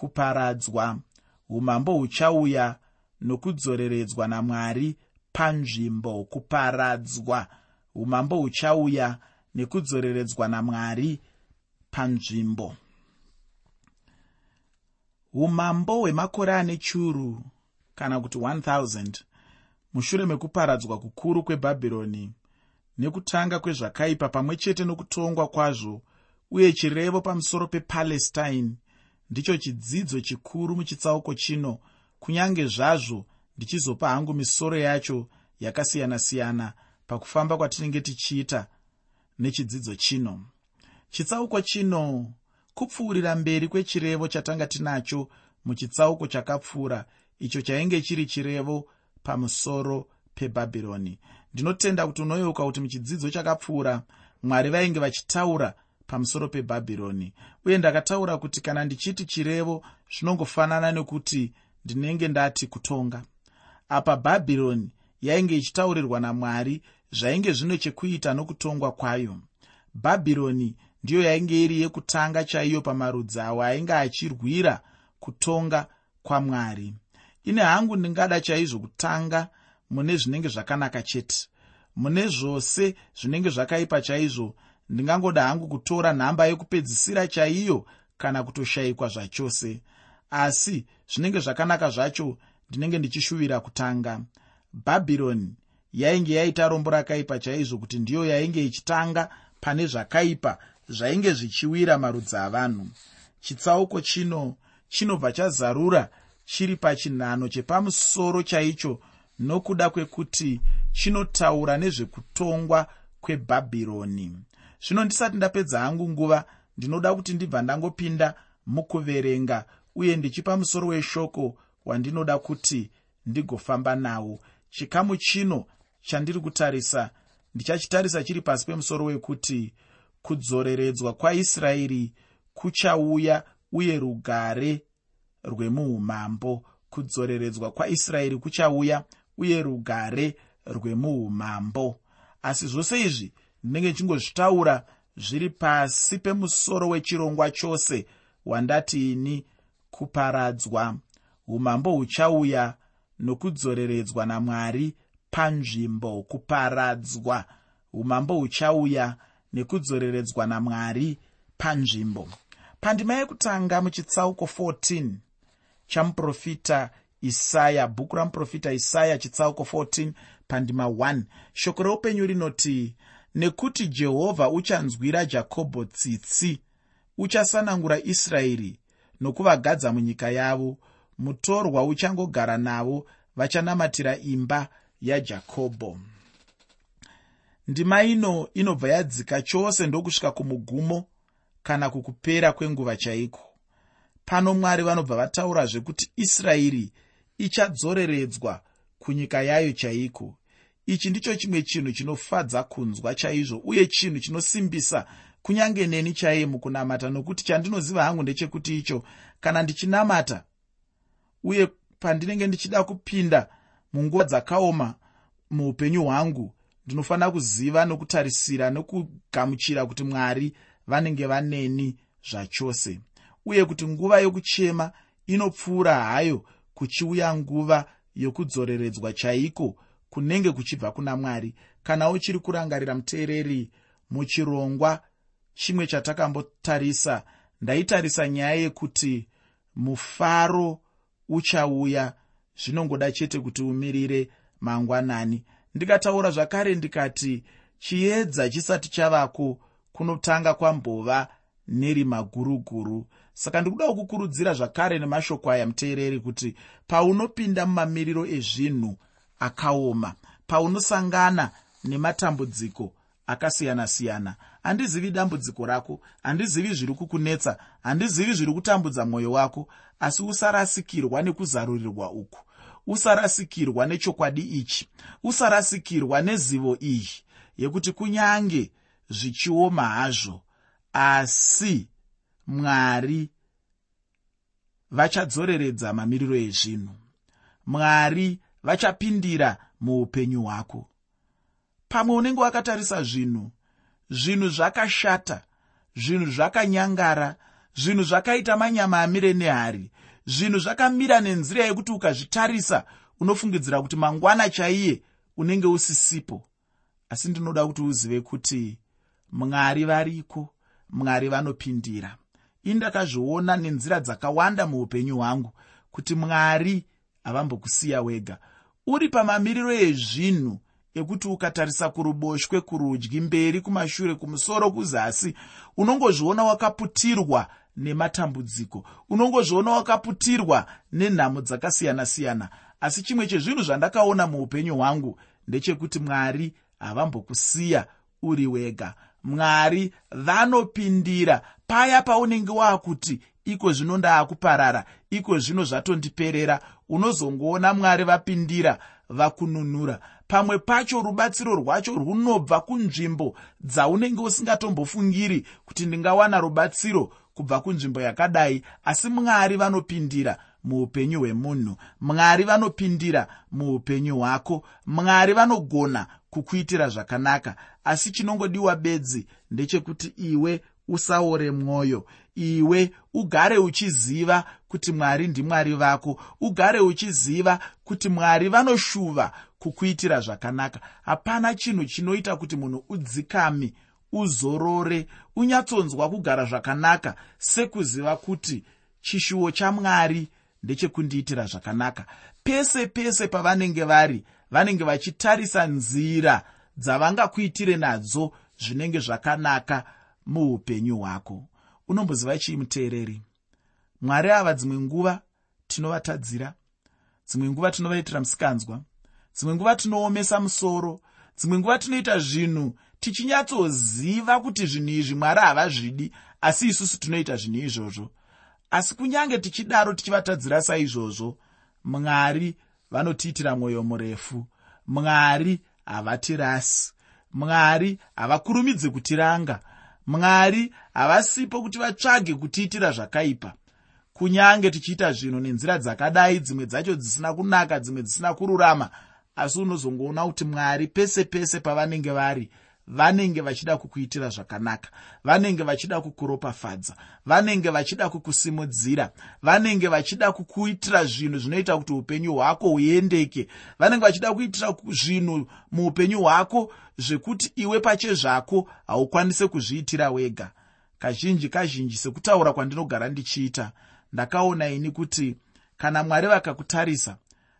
kuparadzwa. Umambo huchauya nokudzoreredzwa namwari panzvimbo kuparadzwa. Umambo huchauya nekudzoreredzwa namwari panzvimbo. Umambo hwemakore ane churu kana kuti 1000 mushure mekuparadzwa kukuru kwebhabhironi nekutanga kwezvakaipa pamwe chete nokutongwa kwazvo uye chirevo pamusoro pepalestine ndicho chidzidzo chikuru muchitsauko chino. Kunyange zvazvo ndichizopa hangu misoro yacho yakasiyana-siyana pakufamba kwatinenge tichiita nechidzidzo chino. Chitsauko chino kupfuurira mberi kwechirevo chatanga tinacho muchitsauko chakapfuura icho chainge chiri chirevo pamusoro pebhabhironi. Ndinotenda kuti unoyeuka kuti muchidzidzo chakapfuura mwari vainge vachitaura pamusoro pebhabhironi. Uye ndakataura kuti kana ndichiti chirevo zvinongofanana nekuti ndinenge ndati kutonga. Apa bhabhironi yainge ichitaurirwa namwari zvainge zvino chekuita nokutongwa kwayo. Bhabhironi ndiyo yainge iri yekutanga chaiyo pamarudzi awo ainge achirwira kutonga kwamwari. Ine hangu ndingada chaizvo kutanga mune zvinenge zvakanaka chete. Mune zvose zvinenge zvakaipa chaizvo ndingangoda hangu kutora nhamba yekupedzisira chaiyo kana kutoshayikwa zvachose. Asi zvinenge zvakanaka zvacho ndinenge ndichishuvira kutanga. Bhabhironi yainge yaita rombo rakaipa chaizvo kuti ndiyo yainge ichitanga pane zvakaipa zvainge zvichiwira marudzi avanhu. Chitsauko chino chinobva chazarura chiri pachinhano chepamusoro chaicho nokuda kwekuti chinotaura nezvekutongwa kwebhabhironi zvino ndisati ndapedza hangu nguva ndinoda kuti ndibva ndangopinda mukuverenga uye ndichipa musoro weshoko wandinoda kuti ndigofamba nawo. Chikamu chino chandiri kutarisa ndichachitarisa chiri pasi pemusoro wekuti kudzoreredzwa kwaisraeri kuchauya uye rugare rwemuumambo. Kudzoreredzwa kwaisraeri kuchauya uye rugare rwemuumambo. Asi zvose izvi ndinenge chingozvitaura zviri pasi pemusoro wechirongwa chose wandati ini kuparadzwa. Umambo huchauya nokudzoreredzwa namwari panzvimbo kuparadzwa. Umambo huchauya nekudzoreredzwa namwari panzvimbo. Pandima yekutanga muchitsauko 14 chamuprofita isaya bhuku ramuprofita isaya chitsauko 14 pandima 1 shoko reupenyu rinoti nekuti jehovha uchanzwira jakobho tsitsi uchasanangura israeri nokuvagadza munyika yavo. Mutorwa uchangogara navo vachanamatira imba yajakobho ndima ino inobva yadzika chose ndokusvika kumugumo kana kukupera kwenguva chaiko. Pano mwari vanobva vataurazve kuti israeri ichadzoreredzwa kunyika yayo chaiko ichi ndicho chimwe chinhu chinofadza kunzwa chaizvo uye chinhu chinosimbisa kunyange neni chaiye mukunamata nokuti chandinoziva hangu ndechekuti icho kana ndichinamata uye pandinenge ndichida kupinda munguva dzakaoma muupenyu hwangu ndinofanira kuziva nokutarisira nokugamuchira kuti mwari vanenge vaneni zvachose. Uye kuti nguva yokuchema inopfuura hayo kuchiuya nguva yokudzoreredzwa chaiko kunenge kuchibva kuna mwari. Kana uchiri kurangarira muteereri muchirongwa chimwe chatakambotarisa ndaitarisa nyaya yekuti mufaro uchauya zvinongoda chete kuti umirire mangwanani. Ndikataura zvakare ndikati chiedza chisati chavako kunotanga kwambova nerima guruguru saka ndikuda kukurudzira zvakare nemashoko aya muteereri kuti paunopinda mumamiriro ezvinhu akaoma. Paunosangana nematambudziko akasiyana-siyana handizivi dambudziko rako handizivi zviri kukunetsa handizivi zviri kutambudza mwoyo wako asi usarasikirwa nekuzarurirwa uku. Usarasikirwa nechokwadi ichi usarasikirwa nezivo iyi yekuti kunyange zvichioma hazvo asi mwari vachadzoreredza mamiriro ezvinhu. Mwari vachapindira muupenyu hwako. Pamwe unenge wakatarisa zvinhu zvinhu zvakashata zvinhu zvakanyangara zvinhu zvakaita manyama amire nehari zvinhu zvakamira nenzira yekuti ukazvitarisa unofungidzira kuti mangwana chaiye unenge usisipo. Asi ndinoda kuti uzive kuti mwari variko mwari vanopindira. Indakazviona nenzira dzakawanda muupenyu hwangu kuti mwari havambokusiya wega. Uri pamamiriro ezvinhu ekuti ukatarisa kuruboshwe kurudyi mberi kumashure kumusoro kuzasi unongozviona wakaputirwa nematambudziko unongozviona wakaputirwa nenhamo dzakasiyana-siyana. Asi chimwe chezvinhu zvandakaona muupenyu hwangu ndechekuti mwari havambokusiya uri wega. Mwari vanopindira paya paunenge waakuti iko zvino ndaakuparara iko zvino zvatondiperera unozongoona mwari vapindira vakununura. Pamwe pacho rubatsiro rwacho runobva kunzvimbo dzaunenge usingatombofungiri kuti ndingawana rubatsiro kubva kunzvimbo yakadai asi mwari vanopindira muupenyu hwemunhu. Mwari vanopindira muupenyu hwako. Mwari vanogona kukuitira zvakanaka asi chinongodiwa bedzi ndechekuti iwe usaore mwoyo. Iwe ugare uchiziva kuti mwari ndimwari vako ugare uchiziva kuti mwari vanoshuva kukuitira zvakanaka. Hapana chinhu chinoita kuti munhu udzikame uzorore unyatsonzwa kugara zvakanaka sekuziva kuti chishuwo chamwari ndechekundiitira zvakanaka. Pese pese pavanenge vari vanenge vachitarisa nzira dzavangakuitire nadzo zvinenge zvakanaka muupenyu hwako. Unomboziva chii muteereri mwari ava dzimwe nguva tinovatadzira dzimwe nguva tinovaitira musikanzwa dzimwe nguva tinoomesa musoro dzimwe nguva tinoita zvinhu tichinyatsoziva kuti zvinhu izvi mwari havazvidi asi isusu tinoita zvinhu izvozvo. Asi kunyange tichidaro tichivatadzira saizvozvo mwari vanotiitira mwoyo murefu. Mwari havatirasi. Mwari havakurumidzi kutiranga. Mwari havasipo kuti vatsvage kutiitira zvakaipa kunyange tichiita zvinhu nenzira dzakadai dzimwe dzacho dzisina kunaka dzimwe dzisina kururama asi unozongoona kuti mwari pese pese pavanenge vari vanenge vachida kukuitira zvakanaka vanenge vachida kukuropafadza vanenge vachida kukusimudzira vanenge vachida kukuitira zvinhu zvinoita kuti upenyu hwako huendeke vanenge vachida kuitira zvinhu muupenyu hwako zvekuti iwe pachezvako haukwanise kuzviitira wega. Kazhinji kazhinji sekutaura kwandinogara ndichiita ndakaona ini kuti kana mwari vakakutarisa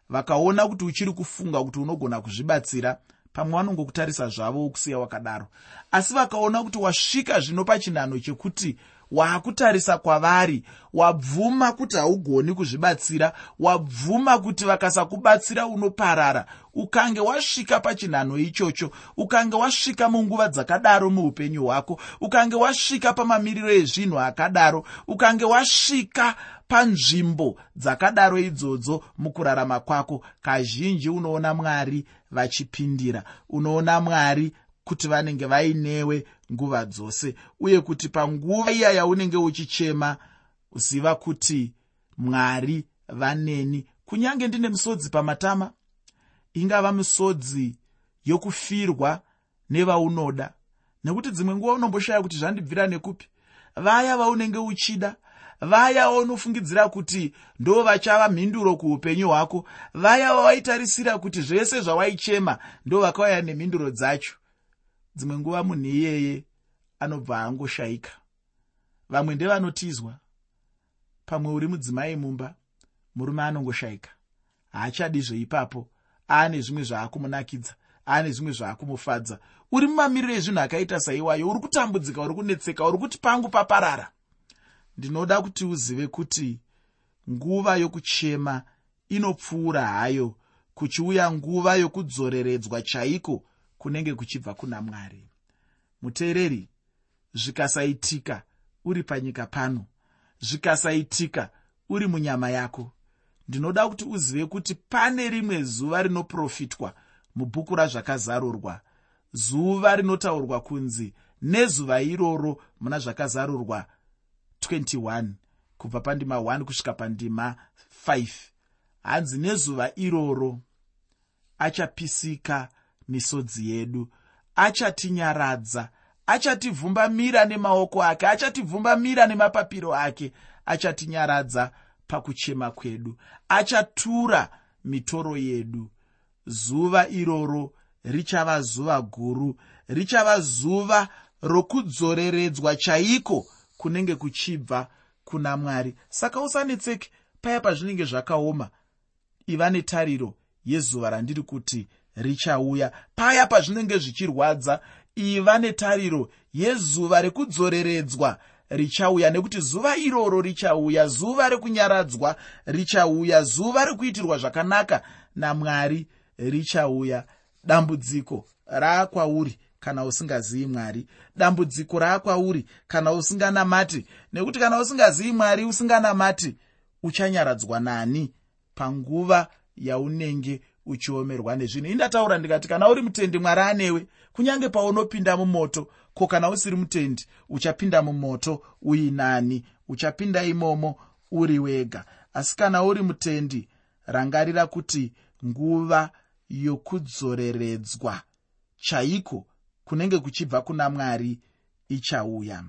vakaona kuti uchiri kufunga kuti unogona kuzvibatsira pamwe vanongokutarisa zvavo wokusiya wakadaro. Asi vakaona kuti wasvika zvino pachinhano chekuti waakutarisa kwavari wabvuma kuti haugoni kuzvibatsira wabvuma kuti vakasakubatsira unoparara. Ukange wasvika pachinhano ichocho ukange wasvika munguva dzakadaro muupenyu hwako ukange wasvika pamamiriro ezvinhu akadaro ukange wasvika panzvimbo dzakadaro idzodzo mukurarama kwako kazhinji unoona mwari vachipindira. Unoona mwari kuti vanenge vainewe nguva dzose uye kuti panguva iya yaunenge uchichema ziva kuti mwari vaneni. Kunyange ndine musodzi pamatama ingava misodzi yokufirwa nevaunoda nekuti dzimwe nguva unomboshaya kuti zvandibvira nekupi. Vaya vaunenge uchida vaya vaunofungidzira kuti ndo vachava mhinduro kuupenyu hwako vaya vavaitarisira kuti zvese zvawaichema ndo vakauya nemhinduro dzacho. Dzimwe nguva munhu iyeye anobva angoshayika vamwe ndevanotizwa. Pamwe uri mudzimai mumba murume anongoshayika haachadi zveipapo aane zvimwe zvaakumunakidza aane zvimwe zvaakumufadza. Uri mumamiriro ezvinhu akaita saiwayo uri kutambudzika uri kunetseka uri kuti pangu paparara. Ndinoda kuti uzive kuti nguva yokuchema inopfuura hayo kuchiuya nguva yokudzoreredzwa chaiko kunenge kuchibva kuna mwari. Muteereri zvikasaitika uri panyika pano. Zvikasaitika uri munyama yako. Ndinoda kuti uzive kuti pane rimwe zuva rinoprofitwa mubhuku razvakazarurwa. Zuva rinotaurwa kunzi nezuva iroro muna zvakazarurwa 21 kubva pandima 1 kusvika pandima 5 hanzi nezuva iroro achapisika misodzi yedu achatinyaradza achativhumbamira nemaoko ake achativhumbamira nemapapiro ake achatinyaradza pakuchema kwedu. Achatura mitoro yedu. Zuva iroro richava zuva guru richava zuva rokudzoreredzwa chaiko kunenge kuchibva kuna mwari. Saka usanetseki paya pazvinenge zvakaoma. Iva netariro yezuva randiri kuti richauya. Paya pazvinenge zvichirwadza iva netariro yezuva rekudzoreredzwa richauya nekuti zuva iroro richauya zuva rekunyaradzwa richauya zuva rekuitirwa zvakanaka namwari richauya. Dambudziko raakwauri kana usingazivi mwari. Dambudziko raakwauri kana usinganamati nekuti kana usingazivi mwari usinganamati uchanyaradzwa nani panguva yaunenge uchiomerwa nezvinhu. Indataura ndikati kana uri mutendi mwari anewe. Kunyange paunopinda mumoto ko kana usiri mutendi uchapinda mumoto uinani uchapinda imomo uri wega. Asi kana uri mutendi rangarira kuti nguva yokudzoreredzwa chaiko kunenge kuchibva kuna mwari ichauya.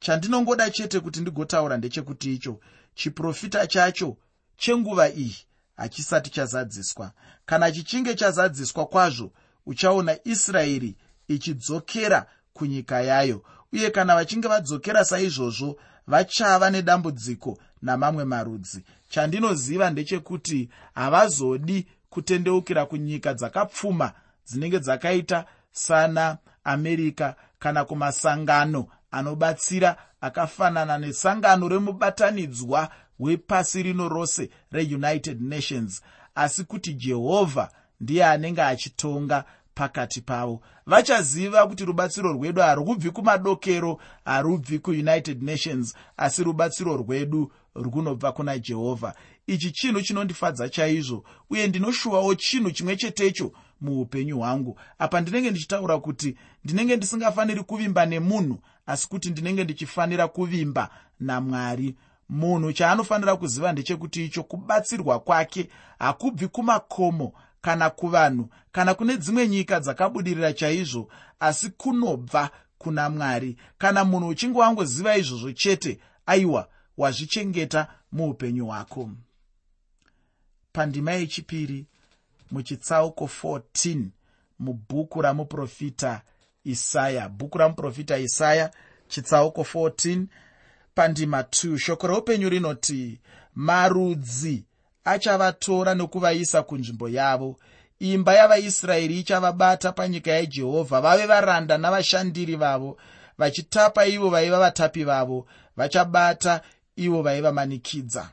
Chandinongoda chete kuti ndigotaura ndechekuti icho chiprofita chacho chenguva iyi hachisati chazadziswa. Kana chichinge chazadziswa kwazvo uchaona israeri ichidzokera kunyika yayo. Uye kana vachinge vadzokera saizvozvo vachava nedambudziko namamwe marudzi. Chandinoziva ndechekuti havazodi kutendeukira kunyika dzakapfuma dzinenge dzakaita sana america kana kumasangano anobatsira akafanana nesangano remubatanidzwa wepasi rino rose reunited nations asi kuti jehovha ndiye anenge achitonga pakati pavo. Vachaziva kuti rubatsiro rwedu harubvi kumadokero harubvi kuunited nations asi rubatsiro rwedu runobva kuna jehovha ichi chinhu chinondifadza chaizvo uye ndinoshuwawo chinhu chimwe chetecho muupenyu hwangu. Apa ndinenge ndichitaura kuti ndinenge ndisingafaniri kuvimba nemunhu asi kuti ndinenge ndichifanira kuvimba namwari munhu chaanofanira kuziva ndechekuti icho kubatsirwa kwake hakubvi kumakomo kana kuvanhu kana kune dzimwe nyika dzakabudirira chaizvo asi kunobva kuna mwari. Kana munhu uchinge wangoziva izvozvo chete aiwa wazvichengeta muupenyu hwako. Pandima yechipiri muchitsauko 14 mubhuku ramuprofita isaya. Bhuku ramuprofita isaya chitsauko 14 pandima 2 shoko reupenyu rinoti marudzi achavatora nokuvaisa kunzvimbo yavo. Imba yavaisraeri ichavabata panyika yajehovha. Vave varanda navashandiri vavo. Vachitapa ivo vaiva vatapi vavo. Vachabata ivo vaivamanikidza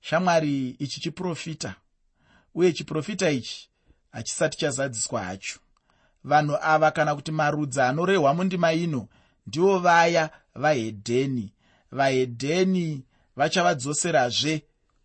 shamwari ichi chiprofita. Uye chiprofita ichi hachisati chazadziswa hacho. Vanhu ava kana kuti marudzi anorehwa mundima ino ndivo vaya vahedheni. Vahedheni vachavadzoserazve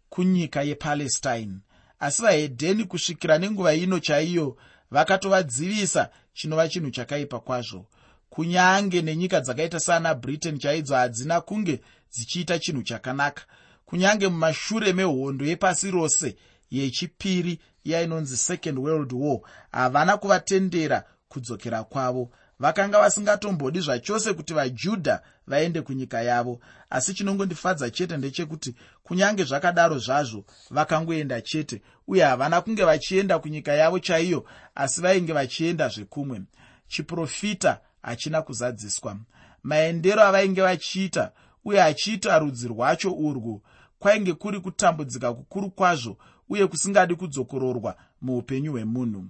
kunyika yepalestine. Asi vahedheni kusvikira nenguva ino chaiyo vakatovadzivisa chinova chinhu chakaipa kwazvo. Kunyange nenyika dzakaita sana britain chaidzo hadzina kunge dzichiita chinhu chakanaka. Kunyange mumashure mehondo yepasi rose yechipiri yainonzi second world war havana kuvatendera kudzokera kwavo vakanga vasingatombodi zvachose kuti vajudha vaende kunyika yavo. Asi chinongondifadza chete ndechekuti kunyange zvakadaro zvazvo vakangoenda chete uye havana kunge vachienda kunyika yavo chaiyo asi vainge vachienda zvekumwe. Chiprofita hachina kuzadziswa. Maendero avainge vachiita uye achiita rudzi rwacho urwu kwainge kuri kutambudzika kukuru kwazvo uye kusingadi kudzokororwa muupenyu hwemunhu.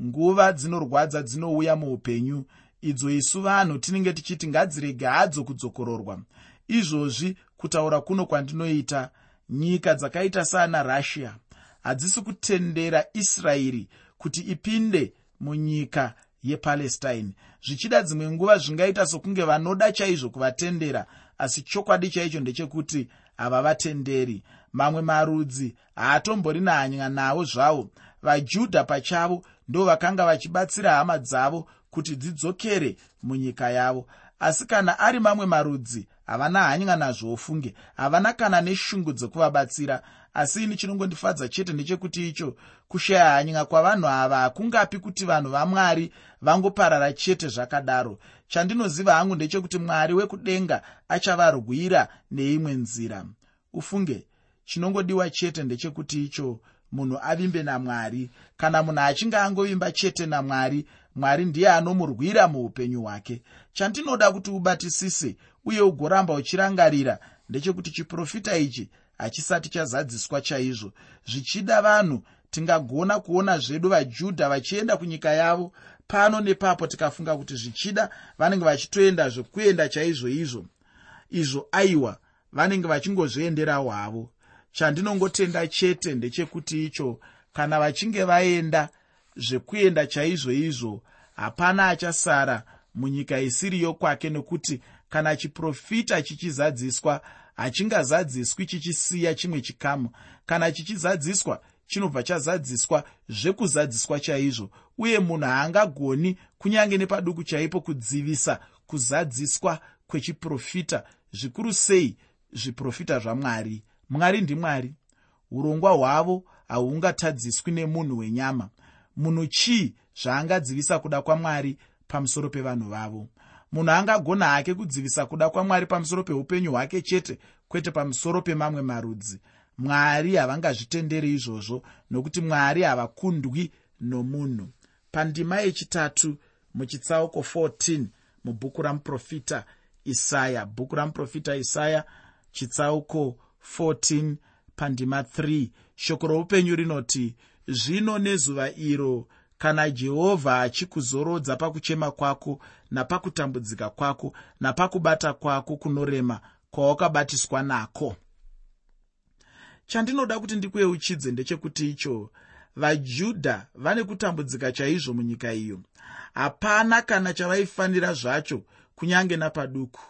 Nguva dzinorwadza dzinouya muupenyu idzo isu vanhu tinenge tichiti ngadzirege hadzo kudzokororwa. Izvozvi kutaura kuno kwandinoita nyika dzakaita sana russia. Hadzisi kutendera israeri kuti ipinde munyika yepalestine. Zvichida dzimwe nguva zvingaita sokunge vanoda chaizvo kuvatendera asi chokwadi chaicho ndechekuti havavatenderi. Mamwe marudzi haatomborina hanya navo zvavo. Vajudha pachavo ndo vakanga vachibatsira hama dzavo kuti dzidzokere munyika yavo. Asi kana ari mamwe marudzi havana hanya nazvo ufunge havana kana neshungu dzekuvabatsira asi ini chinongondifadza chete ndechekuti icho kushaya hanya kwavanhu ava hakungapi kuti vanhu vamwari vangoparara chete zvakadaro. Chandinoziva hangu ndechekuti mwari wekudenga achavarwira neimwe nzira. Ufunge chinongodiwa chete ndechekuti icho munhu avimbe namwari. Kana munhu achinge angovimba chete namwari mwari ndiye anomurwira muupenyu hwake. Chandinoda kuti ubatisise uye ugoramba uchirangarira ndechekuti chiprofita ichi hachisati chazadziswa chaizvo. Zvichida vanhu tingagona kuona zvedu vajudha vachienda kunyika yavo pano nepapo tikafunga kuti zvichida vanenge vachitoenda zvekuenda chaizvo izvo izvo aiwa vanenge vachingozvienderawo havo chandinongotenda chete ndechekuti icho kana vachinge vaenda zvekuenda chaizvo izvo hapana achasara munyika isiri yokwake nokuti kana chiprofita chichizadziswa hachingazadziswi chichisiya chimwe chikamu. Kana chichizadziswa chinobva chazadziswa zvekuzadziswa chaizvo uye munhu haangagoni kunyange nepaduku chaipo kudzivisa kuzadziswa kwechiprofita zvikuru sei zviprofita zvamwari. Mwari ndimwari urongwa hwavo hahungatadziswi nemunhu wenyama munhu chii zvaangadzivisa kuda kwamwari pamusoro pevanhu vavo? Munhu angagona hake kudzivisa kuda kwamwari pamusoro peupenyu hwake chete kwete pamusoro pemamwe marudzi? Mwari havangazvitenderi izvozvo nokuti mwari havakundwi nomunhu. Pandima yechitatu muchitsauko 14 mubhuku ramuprofita isaya. Bhuku ramuprofita isaya chitsauko 14 pandima 3 shoko roupenyu rinoti zvino nezuva iro kana jehovha achikuzorodza pakuchema kwako napakutambudzika kwako napakubata kwako kunorema kwawakabatiswa nako. Chandinoda kuti ndikuyeuchidze ndechekuti icho vajudha vane kutambudzika chaizvo munyika iyo. Hapana kana chavaifanira zvacho kunyange napaduku.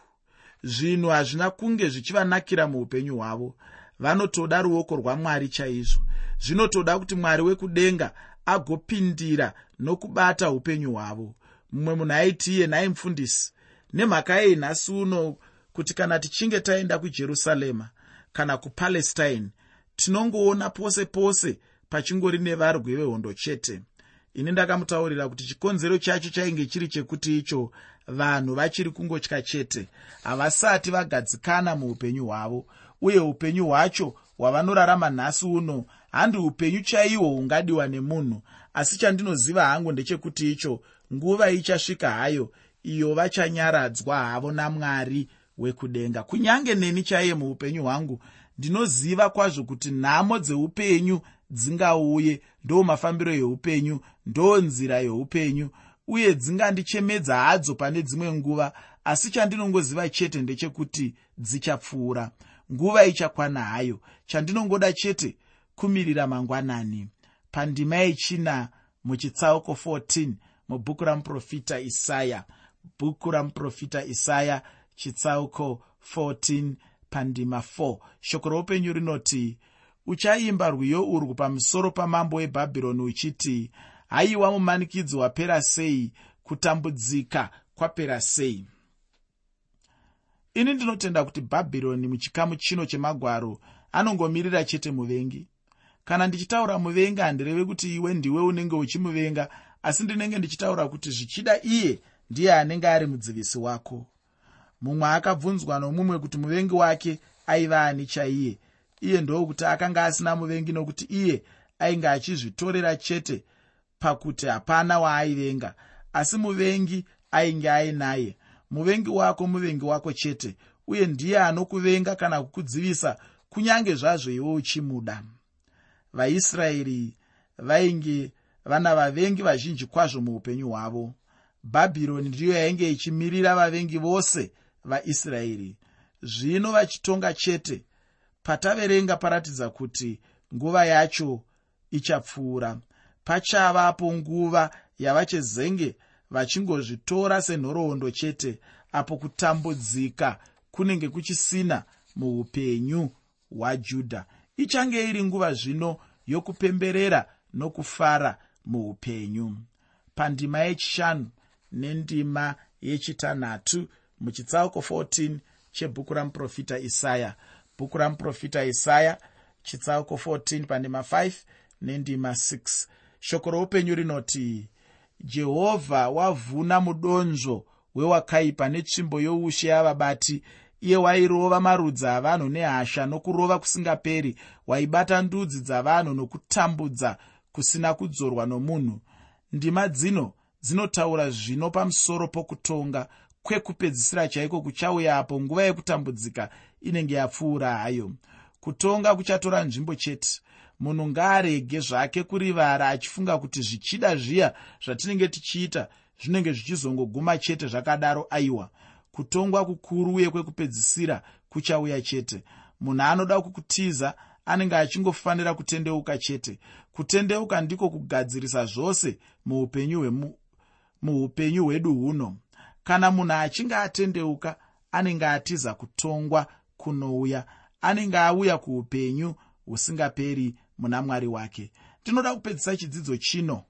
Zvinhu hazvina kunge zvichivanakira muupenyu hwavo. Vanotoda ruoko rwamwari chaizvo zvinotoda kuti mwari wekudenga agopindira nokubata upenyu hwavo. Mumwe munhu aiti iye nhai mufundisi nemhaka yei nhasi uno kuti kana tichinge taenda kujerusarema kana kupalestine tinongoona pose pose pachingori nevarwi vehondo chete. Ini ndakamutaurira kuti chikonzero chacho chainge chiri chekuti icho vanhu vachiri kungotya chete havasati vagadzikana muupenyu hwavo uye upenyu hwacho hwavanorarama nhasi uno handi upenyu chaihwo hungadiwa nemunhu. Asi chandinoziva hangu ndechekuti icho nguva ichasvika hayo iyo vachanyaradzwa havo namwari wekudenga. Kunyange neni chaiye muupenyu hwangu ndinoziva kwazvo kuti nhamo dzeupenyu dzingauye ndo mafambiro eupenyu ndo nzira yeupenyu uye dzingandichemedza hadzo pane dzimwe nguva. Asi chandinongoziva chete ndechekuti dzichapfuura. Nguva ichakwana hayo chandinongoda chete kumirira mangwanani. Pandima yechina muchitsauko 14 mubhuku ramuprofita isaya. Bhuku ramuprofita isaya chitsauko 14 pandima 4 shoko roupenyu rinoti uchaimba rwiyo urwu pamusoro pamambo webhabhironi uchiti haiwa mumanikidzi wapera sei? Kutambudzika kwapera sei ini ndinotenda kuti bhabhironi muchikamu chino chemagwaro anongomirira chete muvengi kana ndichitaura muvengi handireve kuti iwe ndiwe unenge uchimuvenga asi ndinenge ndichitaura kuti zvichida iye ndiye anenge ari mudzivisi wako. Mumwe akabvunzwa nomumwe kuti muvengi wake aiva ani chaiye. Iye ndokuti akanga asina muvengi nokuti iye ainge achizvitorera chete pakuti hapana waaivenga asi muvengi ainge ainaye muvengi wako muvengi wako chete uye ndiye anokuvenga kana kukudzivisa kunyange zvazvo iwe uchimuda vaisraeri vainge vana vavengi vazhinji kwazvo muupenyu hwavo. Bhabhironi ndiyo yainge ichimirira vavengi vose vaisraeri. Zvino vachitonga chete pataverenga paratidza kuti nguva yacho ichapfuura. Pachavapo nguva yavachezenge vachingozvitora senhoroondo chete apo kutambudzika kunenge kuchisina muupenyu hwajudha ichange iri nguva zvino yokupemberera nokufara muupenyu. Pandima yechishanu nendima yechitanhatu muchitsauko 14 chebhuku ramuprofita isaya. Bhuku ramuprofita isaya chitsauko 14 pandima 5 nendima 6 shoko roupenyu rinoti jehovha wavhuna mudonzvo wewakaipa netsvimbo youshe yavabati iye wairova marudzi avanhu nehasha nokurova kusingaperi. Waibata ndudzi dzavanhu nokutambudza kusina kudzorwa nomunhu. Ndima dzino dzinotaura zvino pamusoro pokutonga kwekupedzisira chaiko kuchauyapo nguva yekutambudzika inenge yapfuura hayo. Kutonga kuchatora nzvimbo chete. Munhu ngaarege zvake kurivara achifunga kuti zvichida zviya zvatinenge tichiita zvinenge zvichizongoguma chete zvakadaro aiwa kutongwa kukuru uye kwekupedzisira kuchauya chete. Munhu anoda kukutiza anenge achingofanira kutendeuka chete. Kutendeuka ndiko kugadzirisa zvose muupenyu hwedu huno. Kana munhu achinge atendeuka anenge atiza kutongwa kunouya. Anenge auya kuupenyu husingaperi muna mwari wake. Ndinoda kupedzisa chidzidzo chino.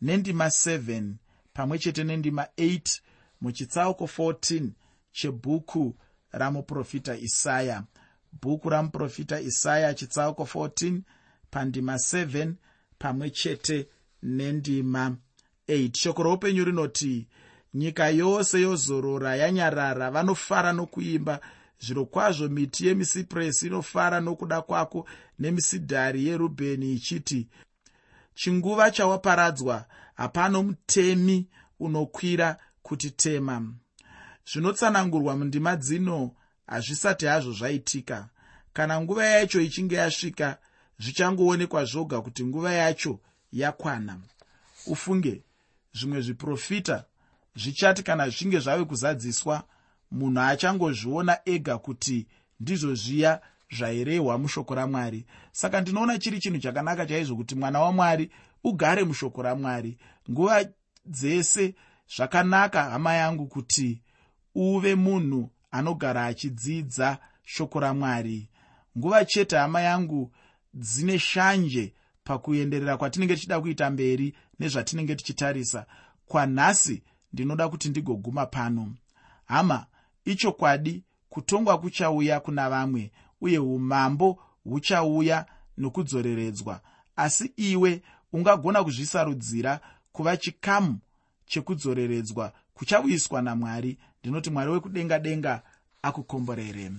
Nendima 7 pamwe chete nendima 8 muchitsauko 14 chebhuku ramuprofita isaya. Bhuku ramuprofita isaya chitsauko 14 pandima 7 pamwe chete nendima 8 shoko roupenyu rinoti nyika yose yozorora yanyarara vanofara nokuimba. Zviro kwazvo miti yemisipuresi inofara nokuda kwako nemisidhari yerubheni ichiti chinguva chawaparadzwa hapano mutemi unokwira kuti tema. Zvinotsanangurwa mundima dzino hazvisati hazvo zvaitika. Kana nguva yacho ichinge yasvika zvichangoonekwa zvoga kuti nguva yacho yakwana. Ufunge zvimwe zviprofita zvichati kana zvichinge zvave kuzadziswa munhu achangozviona ega kuti ndizvo zviya zvairehwa mushoko ramwari. Saka ndinoona chiri chinhu chakanaka chaizvo kuti mwana wamwari ugare mushoko ramwari. Nguva dzese zvakanaka hama yangu kuti uve munhu anogara achidzidza shoko ramwari. Nguva chete hama yangu dzine shanje pakuenderera kwatinenge tichida kuita mberi nezvatinenge tichitarisa. Kwanhasi ndinoda kuti ndigoguma pano. Hama ichokwadi kutongwa kuchauya kuna vamwe uye umambo huchauya nokudzoreredzwa. Asi iwe ungagona kuzvisarudzira kuva chikamu chekudzoreredzwa kuchauyiswa namwari. Ndinoti mwari wekudenga denga akukomborere